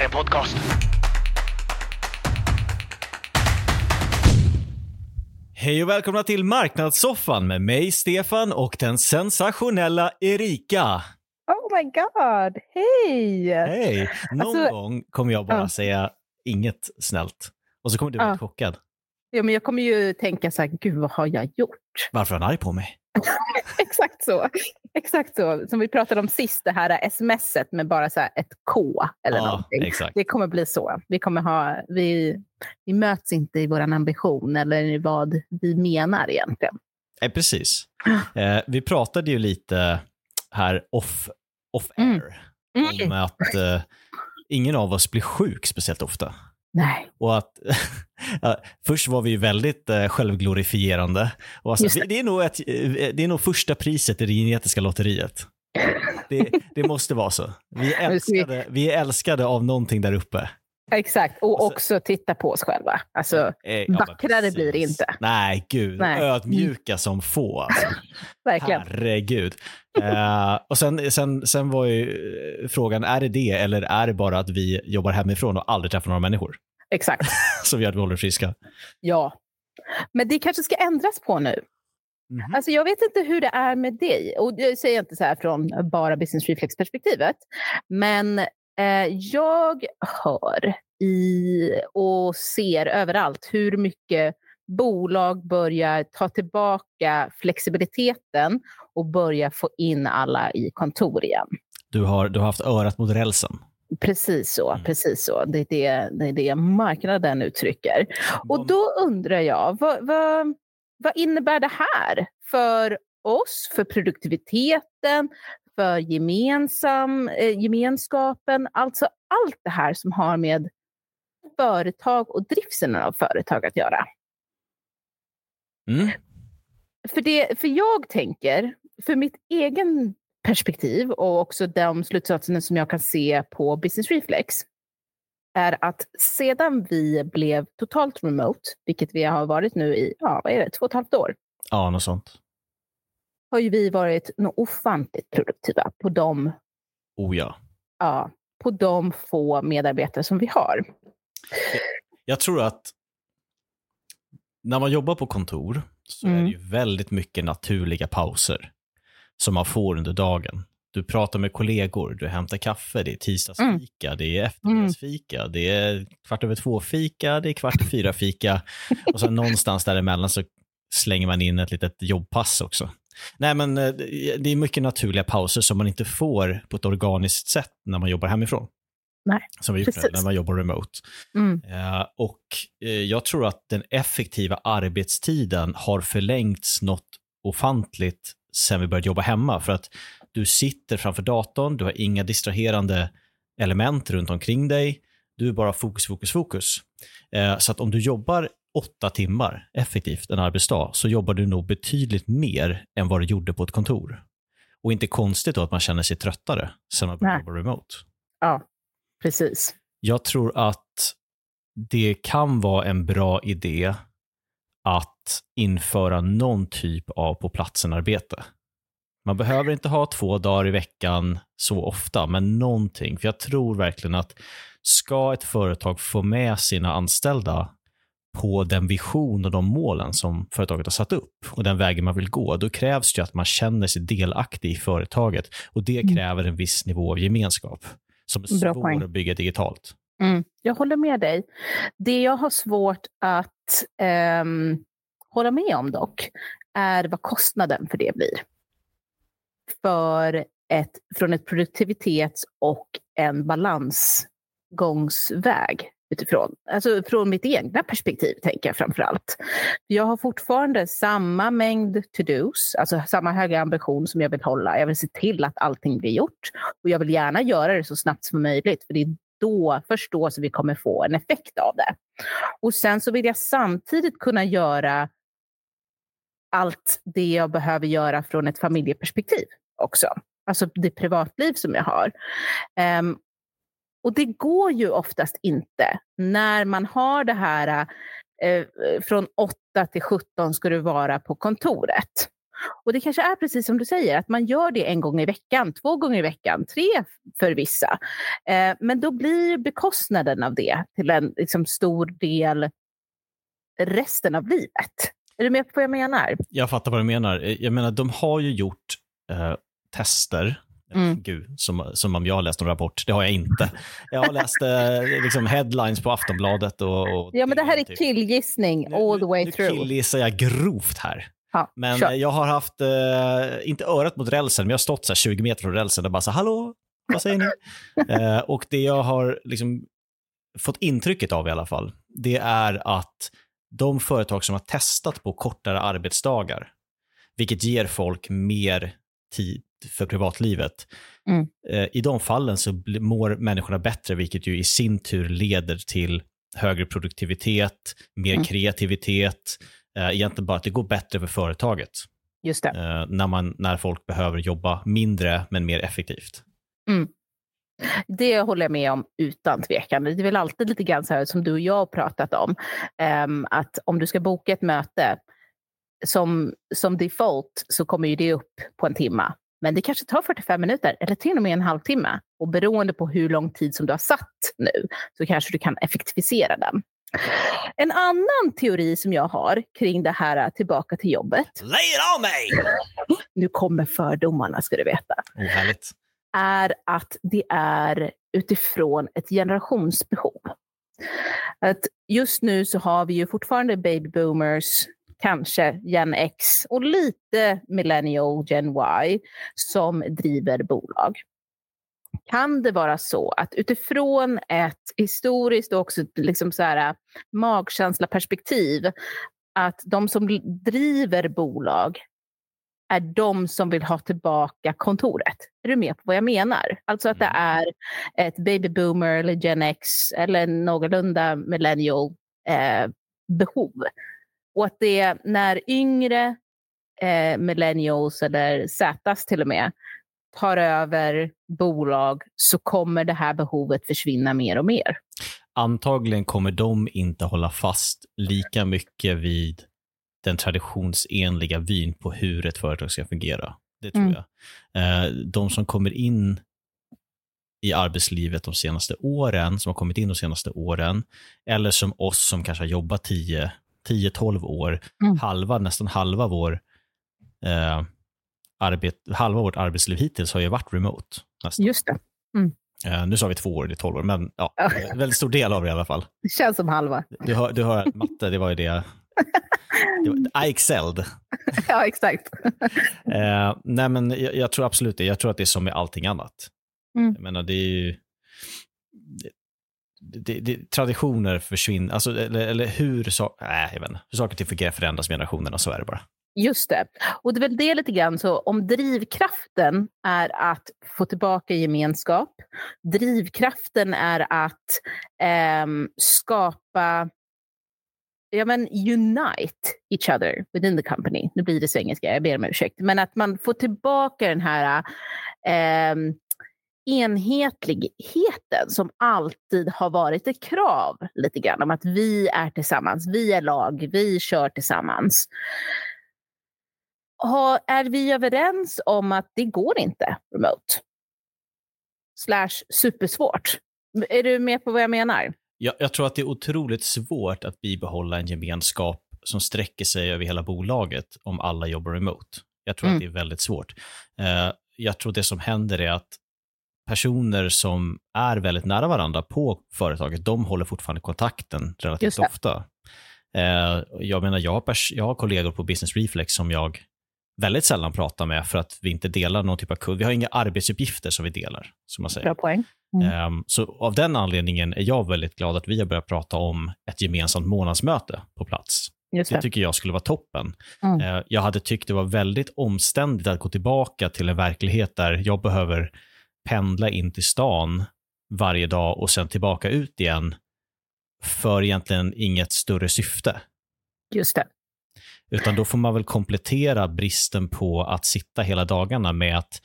här är en podcast. Hej och välkomna till Marknadssoffan med mig, Stefan och den sensationella Erika. Oh my god, hej! Hej! Någon Alltså- gång kommer jag bara Ja. säga inget snällt. Och så kommer du bli Ja. chockad. Ja, men jag kommer ju tänka så här, gud vad har jag gjort? Varför är han arg på mig? Exakt så. Exakt så. Som vi pratade om sist, det här smset med bara så här ett K eller ja, någonting. exakt. Det kommer bli så. Vi, kommer ha, vi, vi möts inte i vår ambition eller i vad vi menar egentligen. Eh, precis. Eh, vi pratade ju lite här off, off Mm. air om att eh, ingen av oss blir sjuk speciellt ofta. Nej, Och att, ja, först var vi ju väldigt eh, självglorifierande. Och alltså, det. det, är nog ett, eh, det är nog första priset i det genetiska lotteriet. Det, det måste vara så. Vi är, älskade, vi är älskade av någonting där uppe. exakt. Och Alltså- också titta på oss själva. Alltså, Eh, ja, vackrare blir det inte. Nej, gud. Nej. Ödmjuka som få. Alltså. verkligen. Herregud. Eh, och sen, sen, sen var ju frågan, är det det eller är det bara att vi jobbar hemifrån och aldrig träffar några människor? Exakt. Så vi att vi håller friska. Ja. Men det kanske ska ändras på nu. Mhm. Alltså jag vet inte hur det är med dig. Och jag säger inte så här från bara business reflex-perspektivet. Men eh, jag hör i och ser överallt hur mycket bolag börjar ta tillbaka flexibiliteten och börja få in alla i kontor igen. Du, har, du har haft örat mot rälsen. Precis så. Mm. Precis så. Det, är det, det är det marknaden uttrycker. Och då undrar jag, vad, vad, vad innebär det här för oss, för produktiviteten, för gemensam, eh, gemenskapen, alltså allt det här som har med företag och driften av företag att göra. Mm. För, det, för jag tänker, för mitt egen perspektiv och också de slutsatserna som jag kan se på Business Reflex, är att sedan vi blev totalt remote, vilket vi har varit nu i ja, vad är det, två och ett halvt år, Ja, något sånt. har ju vi varit något ofantligt produktiva på de, Oh ja. ja, på de få medarbetare som vi har. Jag tror att när man jobbar på kontor så är Mm. det ju väldigt mycket naturliga pauser som man får under dagen. Du pratar med kollegor, du hämtar kaffe, det är tisdagsfika, det är eftermiddagsfika, det är kvart över två-fika, det är kvart i fyra-fika och sen någonstans däremellan så slänger man in ett litet jobbpass också. Nej, men eh, det är mycket naturliga pauser som man inte får på ett organiskt sätt när man jobbar hemifrån. Nej, Som vi gjort precis. när man jobbar remote. Mm. Eh, och eh, jag tror att den effektiva arbetstiden har förlängts något ofantligt sen vi började jobba hemma. För att du sitter framför datorn, du har inga distraherande element runt omkring dig. Du är bara fokus, fokus, fokus. Eh, så att om du jobbar åtta timmar effektivt en arbetsdag så jobbar du nog betydligt mer än vad du gjorde på ett kontor. Och inte konstigt då att man känner sig tröttare sen man började Nej. jobba remote. Ja, precis. Jag tror att det kan vara en bra idé att införa någon typ av på platsen-arbete. Man behöver inte ha två dagar i veckan så ofta, men någonting. För jag tror verkligen att ska ett företag få med sina anställda på den vision och de målen som företaget har satt upp och den vägen man vill gå, då krävs det att man känner sig delaktig i företaget och det Mm. kräver en viss nivå av gemenskap som är Bra svår att bygga digitalt. Mm, jag håller med dig. Det jag har svårt att ehm, hålla med om dock är vad kostnaden för det blir. För ett, från ett produktivitets och en balansgångsväg utifrån. Alltså från mitt egna perspektiv tänker jag framför allt. Jag har fortfarande samma mängd to-dos, alltså samma höga ambition som jag vill hålla. Jag vill se till att allting blir gjort och jag vill gärna göra det så snabbt som möjligt för det är då, först då som vi kommer få en effekt av det. Och sen så vill jag samtidigt kunna göra allt det jag behöver göra från ett familjeperspektiv också. Alltså det privatliv som jag har. Um, och det går ju oftast inte när man har det här eh, från 8 till 17 ska du vara på kontoret. Och det kanske är precis som du säger, att man gör det en gång i veckan, två gånger i veckan, tre för vissa. Eh, men då blir bekostnaden av det till en liksom, stor del resten av livet. Är du med på vad jag menar? Jag fattar vad du menar. Jag menar, de har ju gjort eh, tester Mm. Gud, som, som om jag har läst en rapport. Det har jag inte. Jag har läst eh, liksom headlines på Aftonbladet. Och, och ja, men det här är typ. killgissning all the way nu, through. Nu killgissar jag grovt här. Ha, men sure. jag har haft, eh, inte örat mot rälsen, men jag har stått så 20 meter från rälsen och bara så hallå, vad säger ni? eh, och det jag har liksom fått intrycket av i alla fall, det är att de företag som har testat på kortare arbetsdagar, vilket ger folk mer tid för privatlivet. Mm. Eh, I de fallen så mår människorna bättre, vilket ju i sin tur leder till högre produktivitet, mer mm. kreativitet, eh, egentligen bara att det går bättre för företaget. Just. Eh, när, man, när folk behöver jobba mindre men mer effektivt. Mm. Det håller jag med om utan tvekan. Det är väl alltid lite grann så här som du och jag har pratat om. Um, att om du ska boka ett möte, som, som default så kommer ju det upp på en timme. Men det kanske tar 45 minuter eller till och med en halvtimme. Och beroende på hur lång tid som du har satt nu så kanske du kan effektivisera den. En annan teori som jag har kring det här tillbaka till jobbet. Lay it on me! Nu kommer fördomarna ska du veta. Oh, härligt. Är att det är utifrån ett generationsbehov. Att just nu så har vi ju fortfarande baby boomers kanske Gen X och lite millennial Gen Y som driver bolag. Kan det vara så att utifrån ett historiskt och också liksom så här, magkänsla-perspektiv att de som driver bolag är de som vill ha tillbaka kontoret. Är du med på vad jag menar? Alltså att det mm. är ett baby boomer eller Gen X eller någorlunda millennial eh, behov och att det när yngre eh, millennials eller Zs till och med tar över bolag så kommer det här behovet försvinna mer och mer. Antagligen kommer de inte hålla fast lika mycket vid den traditionsenliga vyn på hur ett företag ska fungera. Det tror mm. jag. Eh, de som kommer in i arbetslivet de senaste åren, som har kommit in de senaste åren, eller som oss som kanske har jobbat 10 10-12 år, mm. halva, nästan halva vår eh, arbet, halva vårt arbetsliv hittills har ju varit remote. Nästan. Just det. Mm. Eh, nu sa vi två år, det är 12 år, men ja, väldigt stor del av det i alla fall. Det känns som halva. Du hör, du hör matte, det var ju det. det var, I excelled. ja, exakt. eh, nej, men jag, jag, tror absolut det. Jag tror att det är som med allting annat. Mm. Jag menar, det är ju, det, det, traditioner försvinner, alltså, eller, eller hur, så, äh, jag vet inte, hur saker och ting fungerar förändras med generationerna, så är det bara. Just det. Och det är väl det lite grann, så om drivkraften är att få tillbaka gemenskap, drivkraften är att eh, skapa ja, men unite each other within the company. Nu blir det svengelska, jag ber om ursäkt. Men att man får tillbaka den här eh, enhetligheten som alltid har varit ett krav lite grann om att vi är tillsammans, vi är lag, vi kör tillsammans. Har, är vi överens om att det går inte remote? Slash supersvårt. Är du med på vad jag menar? Jag, jag tror att det är otroligt svårt att bibehålla en gemenskap som sträcker sig över hela bolaget om alla jobbar remote. Jag tror mm. att det är väldigt svårt. Uh, jag tror det som händer är att personer som är väldigt nära varandra på företaget, de håller fortfarande kontakten relativt ofta. Eh, jag menar, jag har, jag har kollegor på Business Reflex som jag väldigt sällan pratar med för att vi inte delar någon typ av kund. Vi har inga arbetsuppgifter som vi delar, som man säger. Bra poäng. Mm. Um, så av den anledningen är jag väldigt glad att vi har börjat prata om ett gemensamt månadsmöte på plats. Det. det. tycker jag skulle vara toppen. Mm. Uh, jag hade tyckt det var väldigt omständigt att gå tillbaka till en verklighet där jag behöver pendla in till stan varje dag och sen tillbaka ut igen för egentligen inget större syfte. Just det. Utan då får man väl komplettera bristen på att sitta hela dagarna med att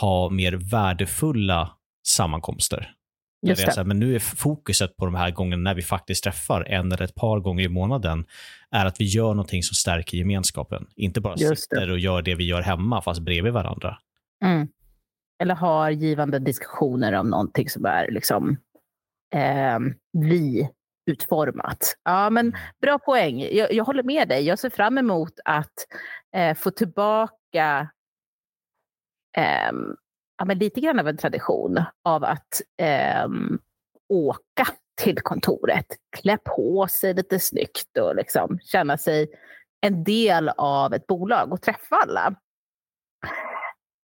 ha mer värdefulla sammankomster. Där det här, men nu är fokuset på de här gångerna när vi faktiskt träffar en eller ett par gånger i månaden är att vi gör någonting som stärker gemenskapen. Inte bara sitter och gör det vi gör hemma fast bredvid varandra. Mm. Eller har givande diskussioner om någonting som är liksom eh, vi utformat. Ja, men mm. bra poäng. Jag, jag, håller med dig. Jag ser fram emot att eh, få tillbaka eh, ja, men lite grann av en tradition av att eh, åka till kontoret, klä på sig lite snyggt och liksom känna sig en del av ett bolag och träffa alla.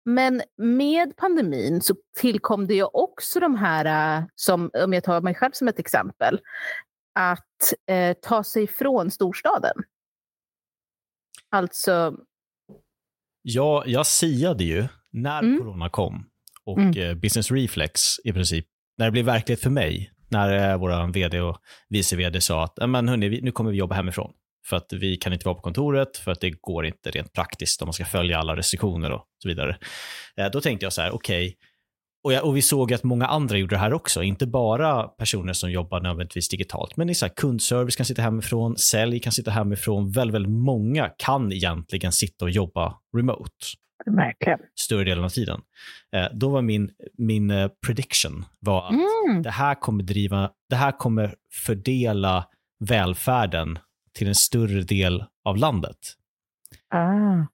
Men med pandemin så tillkom det ju också de här, äh, som, om jag tar mig själv som ett exempel, att eh, ta sig från storstaden. Alltså... Ja, jag siade ju när mm. corona kom och mm. eh, Business Reflex i princip, när det blev verklighet för mig, när eh, vår vd och vice vd sa att men hörni, nu kommer vi jobba hemifrån. För att vi kan inte vara på kontoret, för att det går inte rent praktiskt om man ska följa alla restriktioner och så vidare. Eh, då tänkte jag så här, okej, okay, och, och, vi såg att många andra gjorde det här också, inte bara personer som jobbar nödvändigtvis digitalt, men så här, kundservice kan sitta hemifrån, sälj kan sitta hemifrån, väldigt, väldigt många kan egentligen sitta och jobba remote. Verkligen. Större delen av tiden. Eh, då var min, min uh, prediction var att mm. det här kommer driva, det här kommer fördela välfärden till en större del av landet. Ah.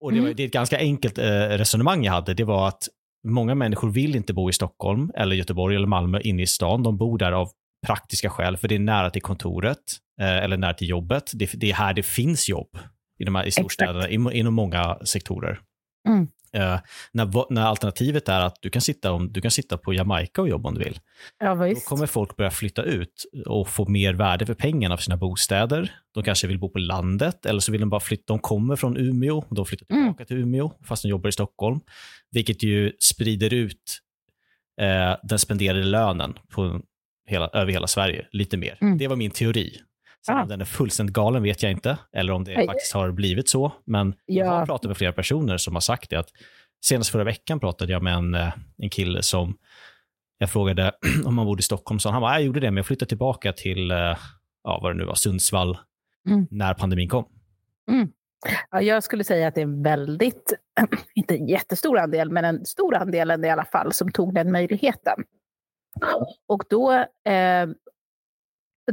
Och det, var, mm. det är ett ganska enkelt eh, resonemang jag hade. Det var att många människor vill inte bo i Stockholm, eller Göteborg eller Malmö inne i stan. De bor där av praktiska skäl, för det är nära till kontoret eh, eller nära till jobbet. Det, det, är här det finns jobb i, de här, i storstäderna, inom många sektorer. Mm. Uh, när, när, alternativet är att du kan, sitta om, du kan sitta på Jamaica och jobba om du vill. Ja, då kommer folk börja flytta ut och få mer värde för pengarna för sina bostäder. De kanske vill bo på landet eller så vill de bara flytta. De kommer från Umeå och de flyttar mm. tillbaka mm. till Umeå fast de jobbar i Stockholm. Vilket ju sprider ut uh, den spenderade lönen på hela, över hela Sverige lite mer. Mm. Det var min teori. Sen ah. om den är fullständigt galen vet jag inte, eller om det Nej. faktiskt har blivit så. Men ja. jag har pratat med flera personer som har sagt det. Att senast förra veckan pratade jag med en, eh, en kille som jag frågade om han bodde i Stockholm. Så han bara, jag gjorde det, men jag flyttade tillbaka till, eh, ja, vad det nu var, Sundsvall mm. när pandemin kom. Mm. Ja, jag skulle säga att det är en väldigt, inte en jättestor andel, men en stor andel i alla fall, som tog den möjligheten. Och då eh,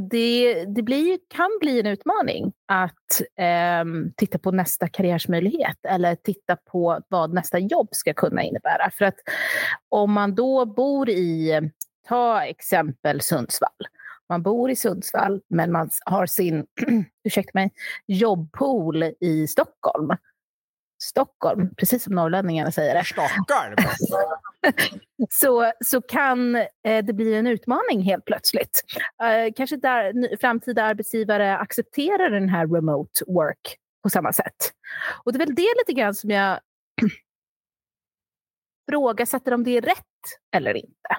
det, det blir, kan bli en utmaning att eh, titta på nästa karriärsmöjlighet eller titta på vad nästa jobb ska kunna innebära. För att om man då bor i, ta exempel Sundsvall. Man bor i Sundsvall men man har sin ursäkta mig, jobbpool i Stockholm. Stockholm, precis som norrlänningarna säger det. Stockholm! så, så kan eh, det bli en utmaning helt plötsligt. Eh, kanske där framtida arbetsgivare accepterar den här remote work på samma sätt. Och det är väl det lite grann som jag frågasätter om det är rätt eller inte.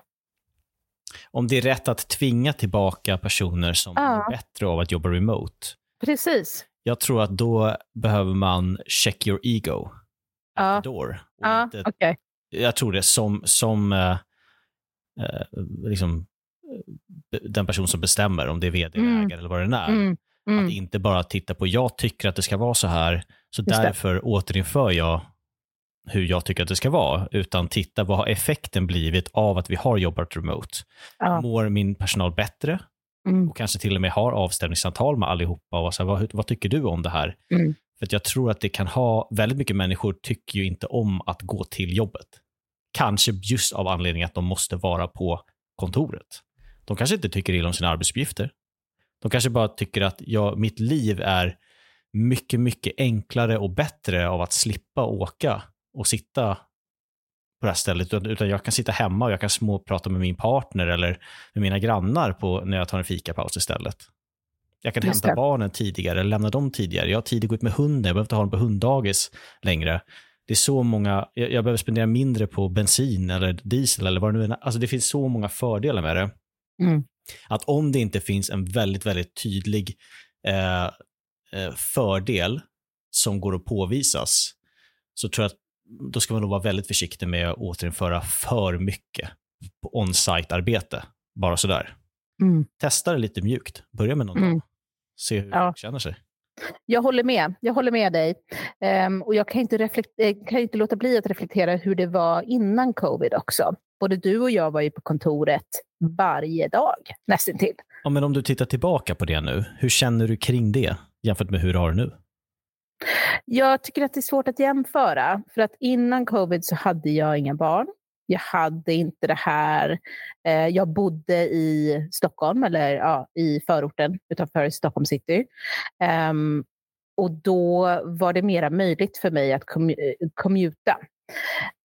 Om det är rätt att tvinga tillbaka personer som ja. mår bättre av att jobba remote. Precis. Jag tror att då behöver man check your ego at the door. Ja, inte, okay. Jag tror det som, som eh, liksom, eh, den person som bestämmer, om det är vd, mm. ägare eller vad det är. Mm. Mm. Att inte bara titta på, jag tycker att det ska vara så här, så Just därför det. återinför jag hur jag tycker att det ska vara, utan titta vad har effekten blivit av att vi har jobbat remote. Ja. Mår min personal bättre? Mm. Och kanske till och med har avstämningssamtal med allihopa. Och så här, vad, vad tycker du om det här? Mm. För jag tror att det kan ha, väldigt mycket människor tycker ju inte om att gå till jobbet. Kanske just av anledning att de måste vara på kontoret. De kanske inte tycker illa om sina arbetsuppgifter. De kanske bara tycker att ja, mitt liv är mycket, mycket enklare och bättre av att slippa åka och sitta på det här stället, utan jag kan sitta hemma och jag kan småprata med min partner eller med mina grannar på, när jag tar en fikapaus istället. Jag kan Just hämta det. barnen tidigare, lämna dem tidigare. Jag har tid att gå ut med hunden, jag behöver inte ha dem på hunddagis längre. Det är så många, jag, jag behöver spendera mindre på bensin eller diesel eller vad det nu är. Alltså det finns så många fördelar med det. Mm. Att om det inte finns en väldigt, väldigt tydlig eh, eh fördel som går att påvisas, så tror jag att då ska man nog vara väldigt försiktig med att återinföra för mycket. på on-site-arbete, bara sådär. Mm. Testa det lite mjukt. Börja med någon Mm. dag. Se hur Ja. känner sig. Jag håller med. Jag håller med dig. Ehm, och jag kan inte, reflekt- eh, kan inte låta bli att reflektera hur det var innan covid också. Både du och jag var ju på kontoret varje dag, nästintill. Ja, men om du tittar tillbaka på det nu, hur känner du kring det jämfört med hur du har det nu? Jag tycker att det är svårt att jämföra. För att innan covid så hade jag inga barn. Jag hade inte det här. Eh, jag bodde i Stockholm, eller ja, i förorten utanför Stockholm city. Ehm, och då var det mera möjligt för mig att eh, commuta.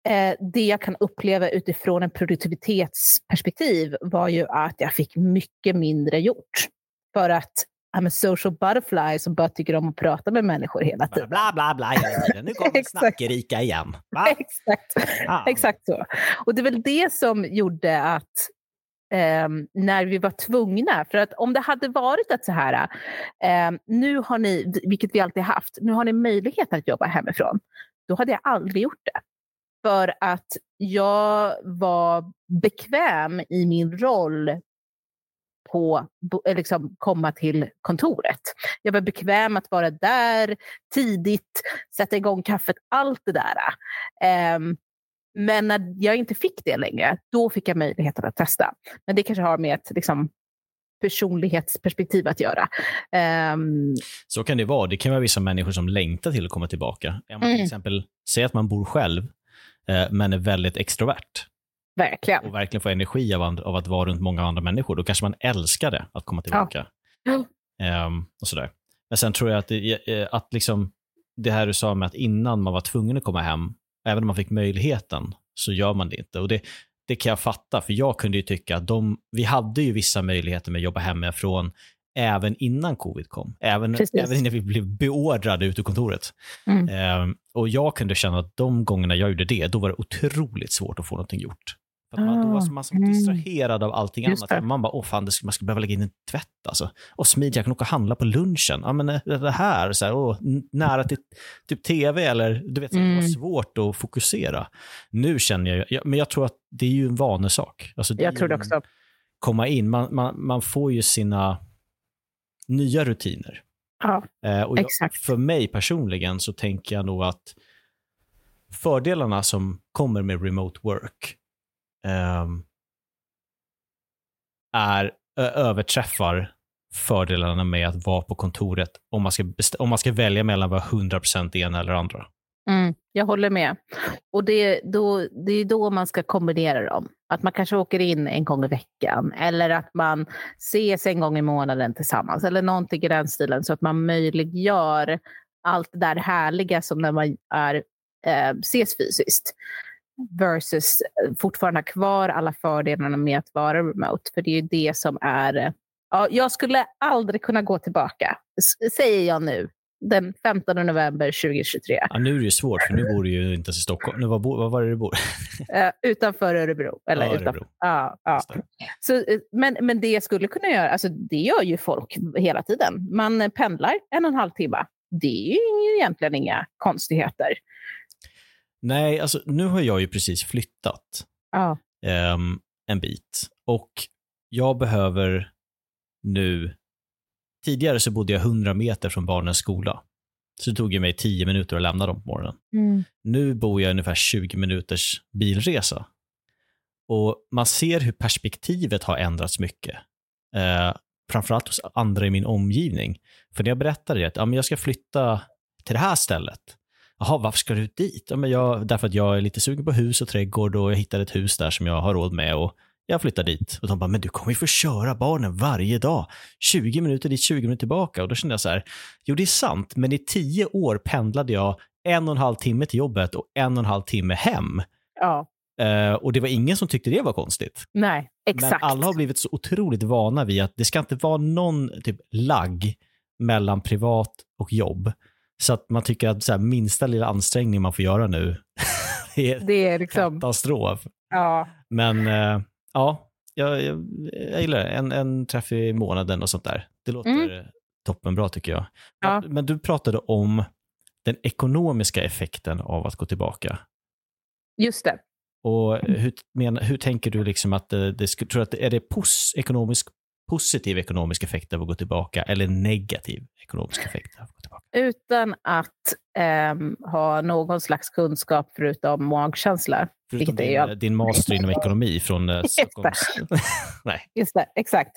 Eh, det jag kan uppleva utifrån en produktivitetsperspektiv var ju att jag fick mycket mindre gjort. För att I'm a social butterfly som bara tycker om att prata med människor hela tiden. Bla, bla, bla hela tiden. Nu kommer snackerika igen. Exakt. Ah. Exakt så. Och det är väl det som gjorde att ehm, när vi var tvungna, för att om det hade varit att så här, ehm, nu har ni, vilket vi alltid haft, nu har ni möjlighet att jobba hemifrån, då hade jag aldrig gjort det. För att jag var bekväm i min roll på eh, liksom komma till kontoret. Jag var bekväm att vara där tidigt, sätta igång kaffet, allt det där. Ehm, men när jag inte fick det längre, då fick jag möjligheten att testa. Men det kanske har med ett liksom, personlighetsperspektiv att göra. Ehm, Så kan det vara. Det kan vara vissa människor som längtar till att komma tillbaka. Om man till Mm. exempel säger att man bor själv, eh, men är väldigt extrovert verkligen. och verkligen får energi av, av att vara runt många andra människor, då kanske man älskar det, att komma tillbaka. Ja. Ehm, och sådär. Men sen tror jag att, det, eh, att liksom, det här du sa med att innan man var tvungen att komma hem, även om man fick möjligheten, så gör man det inte. Och det, det kan jag fatta, för jag kunde ju tycka att de, vi hade ju vissa möjligheter med att jobba hemifrån även innan covid kom. Även, Precis. även innan vi blev beordrade ut ur kontoret. Mm. Ehm, och jag kunde känna att de gångerna jag gjorde det, då var det otroligt svårt att få någonting gjort. För att man, då var Ah, man så mm. distraherad av allting Just annat. det. Man bara, åh fan, det ska, man ska behöva lägga in en tvätt alltså. Och smidigt, jag kan åka och handla på lunchen. Ja, men eh, det här, så här åh, nära till typ tv eller du vet, här, det var Mm. svårt att fokusera. Nu känner jag, jag, men jag tror att det är ju en vanesak. Alltså, Jag tror det en- också. Komma in, man, man, man får ju sina nya rutiner. Ja, Eh, och jag, Exakt. för mig personligen så tänker jag nog att fördelarna som kommer med remote work Ehm, är, överträffar fördelarna med att vara på kontoret om man ska, om man ska välja mellan att vara 100% ena eller andra. mm, jag håller med. Och det, då, det är då man ska kombinera dem. Att man kanske åker in en gång i veckan eller att man ses en gång i månaden tillsammans eller någonting i den stilen så att man möjliggör allt det där härliga som när man är, eh, ses fysiskt versus eh, fortfarande ha kvar alla fördelarna med att vara remote. För det är ju det som är... eh, Ja, jag skulle aldrig kunna gå tillbaka, säger jag nu, den 15 november 2023. Ja, nu är det ju svårt, för nu bor du ju inte ens i Stockholm. Nu, var, var var är det du bor? Eh, utanför Örebro. Eller Ja, utanför. Ja, ja. Så, men, men det jag skulle kunna göra, alltså det gör ju folk hela tiden. Man pendlar en och en halv timme. Det är ju egentligen inga konstigheter. Nej, alltså nu har jag ju precis flyttat. Ja. ehm, en bit. Och jag behöver nu... Tidigare så bodde jag 100 meter från barnens skola. Så det tog ju mig 10 minuter att lämna dem på morgonen. Nu bor jag ungefär 20 minuters bilresa. Och man ser hur perspektivet har ändrats mycket. Eh, framförallt hos andra i min omgivning. För när jag berättade det, att ja, men jag ska flytta till det här stället. Jaha, varför ska du dit? Ja, men jag, därför att jag är lite sugen på hus och trädgård och jag hittade ett hus där som jag har råd med och jag flyttar dit. Och de bara, men du kommer ju få köra barnen varje dag. 20 minuter dit, 20 minuter tillbaka. Och då kände jag så här, jo det är sant, men i tio år pendlade jag en och en halv timme till jobbet och en och en halv timme hem. ja. Eh, och det var ingen som tyckte det var konstigt. Nej, exakt. Men alla har blivit så otroligt vana vid att det ska inte vara någon typ lagg mellan privat och jobb. Så att man tycker att här, minsta lilla ansträngning man får göra nu är Det är liksom... katastrof. Ja. Men eh, ja, jag, jag, jag gillar det. En, en träff i månaden och sånt där. Det låter Mm. toppenbra tycker jag. Ja. Men du pratade om den ekonomiska effekten av att gå tillbaka. Just det. Och hur, men, hur tänker du liksom att det, det skulle, tror att det, är det pos, ekonomisk, positiv ekonomisk effekt av att gå tillbaka eller negativ ekonomisk effekt av att gå tillbaka? Utan att um, ha någon slags kunskap förutom magkänsla. Förutom din, jag... din master inom ekonomi från uh, Stockholms... Nej. Just det, exakt.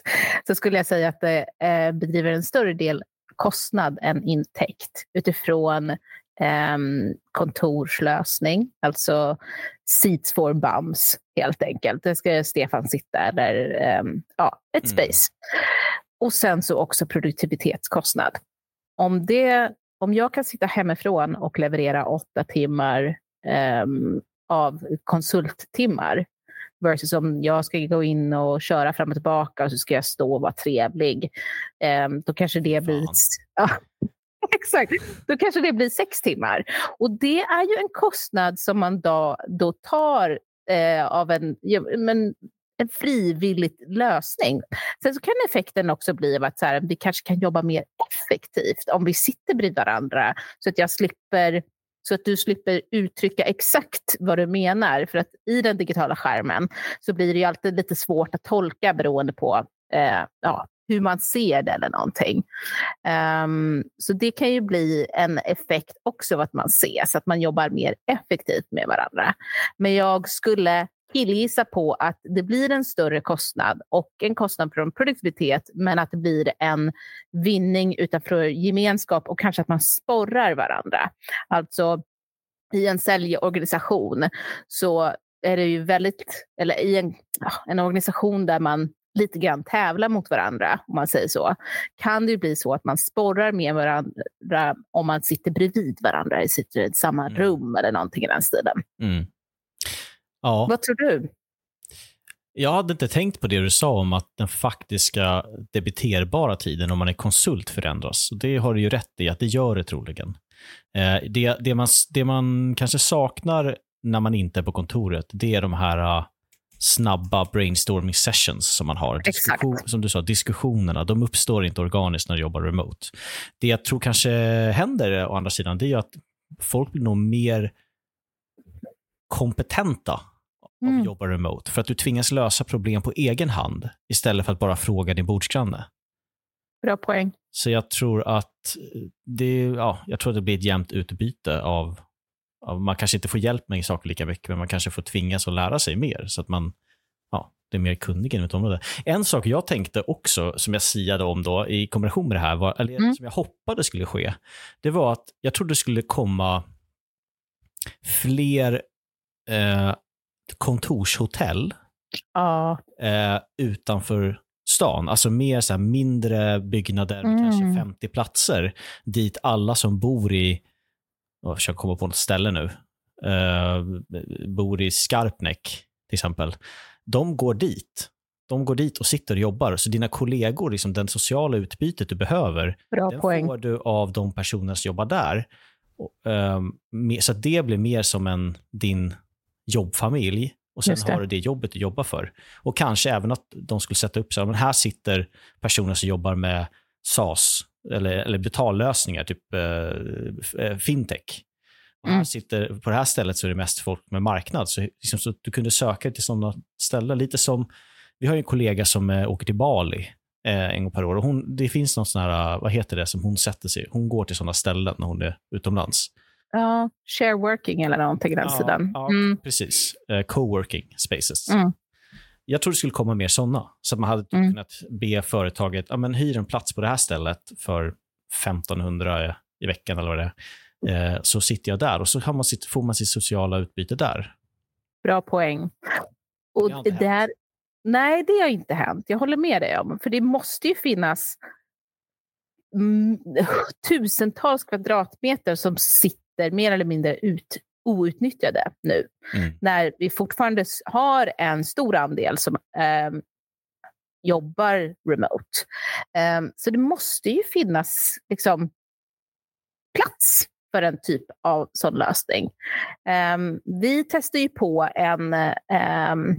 Så skulle jag säga att det uh, bedriver en större del kostnad än intäkt utifrån kontorslösning, alltså seats for bums helt enkelt. Det ska Stefan sitta eller um, ja, ett mm. space. Mm. Och sen så också produktivitetskostnad. Om, det, om jag kan sitta hemifrån och leverera åtta timmar um, av konsulttimmar versus om jag ska gå in och köra fram och tillbaka och så ska jag stå och vara trevlig. Um, då kanske det blir... Ja, exakt. Då kanske det blir sex timmar. Och det är ju en kostnad som man då, då tar eh, av en, men, en frivillig lösning. Sen så kan effekten också bli att så här, vi kanske kan jobba mer effektivt om vi sitter bredvid varandra så att jag slipper så att du slipper uttrycka exakt vad du menar. För att i den digitala skärmen så blir det ju alltid lite svårt att tolka beroende på eh, ja, hur man ser det eller någonting. Um, så det kan ju bli en effekt också av att man ses, att man jobbar mer effektivt med varandra. Men jag skulle killgissa på att det blir en större kostnad och en kostnad från produktivitet, men att det blir en vinning utanför gemenskap och kanske att man sporrar varandra. Alltså i en säljorganisation så är det ju väldigt, eller i en, en organisation där man lite grann tävlar mot varandra, om man säger så, kan det ju bli så att man sporrar med varandra om man sitter bredvid varandra, sitter i samma mm. rum eller någonting i den stilen. Mm. Ja. Vad tror du? Jag hade inte tänkt på det du sa om att den faktiska debiterbara tiden om man är konsult förändras. Det har du ju rätt i att det gör det troligen. Eh, det, det, man, det man kanske saknar när man inte är på kontoret, det är de här uh, snabba brainstorming sessions som man har. Diskussion, som du sa, diskussionerna, de uppstår inte organiskt när du jobbar remote. Det jag tror kanske händer å andra sidan, det är att folk blir nog mer kompetenta mm. att jobba remote. För att du tvingas lösa problem på egen hand istället för att bara fråga din bordsgranne. Bra poäng. Så jag tror att det, ja, jag tror att det blir ett jämnt utbyte av, av, man kanske inte får hjälp med saker lika mycket, men man kanske får tvingas att lära sig mer så att man ja, är mer kunnig inom ett område. En sak jag tänkte också, som jag siade om då i kombination med det här, var, eller mm. som jag hoppades skulle ske, det var att jag trodde det skulle komma fler eh, kontorshotell ja. eh, utanför stan. Alltså mer så mindre byggnader, mm. kanske 50 platser, dit alla som bor i, jag försöker komma på något ställe nu, eh, bor i Skarpnäck till exempel, de går dit. De går dit och sitter och jobbar. Så dina kollegor, liksom den sociala utbytet du behöver, Bra den poäng. får du av de personer som jobbar där. Eh, så att det blir mer som en, din jobbfamilj och sen har du det jobbet du jobbar för. Och kanske även att de skulle sätta upp så men här sitter personer som jobbar med SaaS eller, eller betallösningar, typ eh, eh fintech. Och här mm. sitter, på det här stället så är det mest folk med marknad. Så, liksom, så du kunde söka till sådana ställen. Lite som, vi har en kollega som eh, åker till Bali eh, en gång per år. Och hon, det finns någon sån här, vad heter det, som hon sätter sig Hon går till sådana ställen när hon är utomlands. Ja, share working eller någonting i den ja, sidan. Ja, mm. precis. Uh, co-working spaces. Mm. Jag tror det skulle komma mer sådana. Så att man hade mm. kunnat be företaget, ja men hyr en plats på det här stället för 1500 i veckan eller vad det är. Uh, så sitter jag där och så man sitt, får man sitt sociala utbyte där. Bra poäng. Och det där, nej, det har inte hänt. Jag håller med dig om. För det måste ju finnas tusentals kvadratmeter som sitter mer eller mindre ut, outnyttjade nu. Mm. När vi fortfarande har en stor andel som eh, jobbar remote. Eh, så det måste ju finnas liksom, plats för en typ av sån lösning. Eh, vi testar ju på en ehm,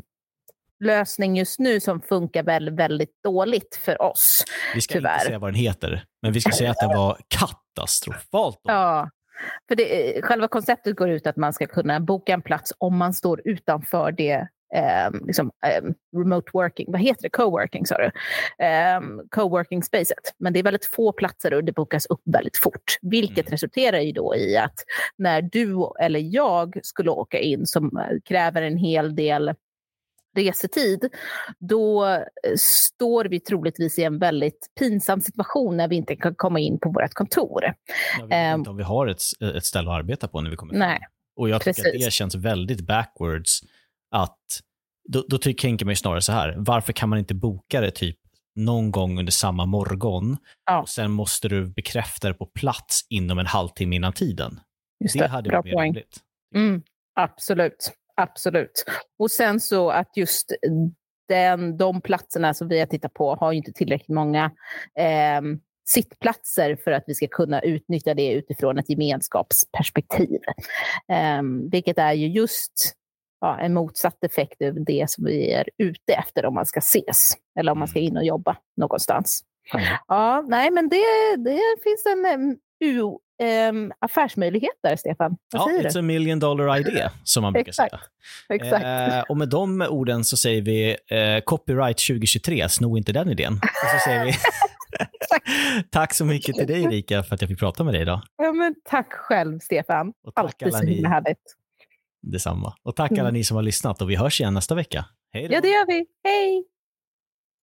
lösning just nu som funkar väldigt, väldigt dåligt för oss. Vi ska tyvärr. inte säga vad den heter, men vi ska säga att den var katastrofalt dålig. Ja, För det, själva konceptet går ut att man ska kunna boka en plats om man står utanför det eh, liksom, eh, remote working, vad heter det, coworking sa du? Eh, coworking spacet. Men det är väldigt få platser och det bokas upp väldigt fort. Vilket mm. resulterar ju då i att när du eller jag skulle åka in som kräver en hel del resetid, då eh, står vi troligtvis i en väldigt pinsam situation när vi inte kan komma in på vårt kontor. Jag vet inte om vi har ett, ett ställe att arbeta på när vi kommer Nej, Och jag tycker precis. att det känns väldigt backwards att då, då tänker man ju snarare så här, varför kan man inte boka det typ någon gång under samma morgon ja. och sen måste du bekräfta det på plats inom en halvtimme innan tiden. Just det, det hade bra varit poäng. Rimligt. Mm, absolut. Absolut. Och sen så att just den, de platserna som vi har tittat på har inte tillräckligt många eh, sittplatser för att vi ska kunna utnyttja det utifrån ett gemenskapsperspektiv. Eh, vilket är ju just ja, en motsatt effekt över det som vi är ute efter om man ska ses eller om man ska mm. in och jobba någonstans. Mm. Ja, nej, men det, det finns en um, affärsmöjligheter, Stefan. Vad ja, säger it's du? a million dollar idea, som man brukar Exakt. säga. Exakt. Eh, och med de orden så säger vi eh, copyright 2023, sno inte den idén. Och så säger vi tack så mycket till dig Erika för att jag fick prata med dig idag. Ja, men tack själv Stefan. Och tack Alltid så himla härligt. Detsamma. Och tack alla mm. ni som har lyssnat och vi hörs igen nästa vecka. Hej då. Ja, det gör vi. Hej!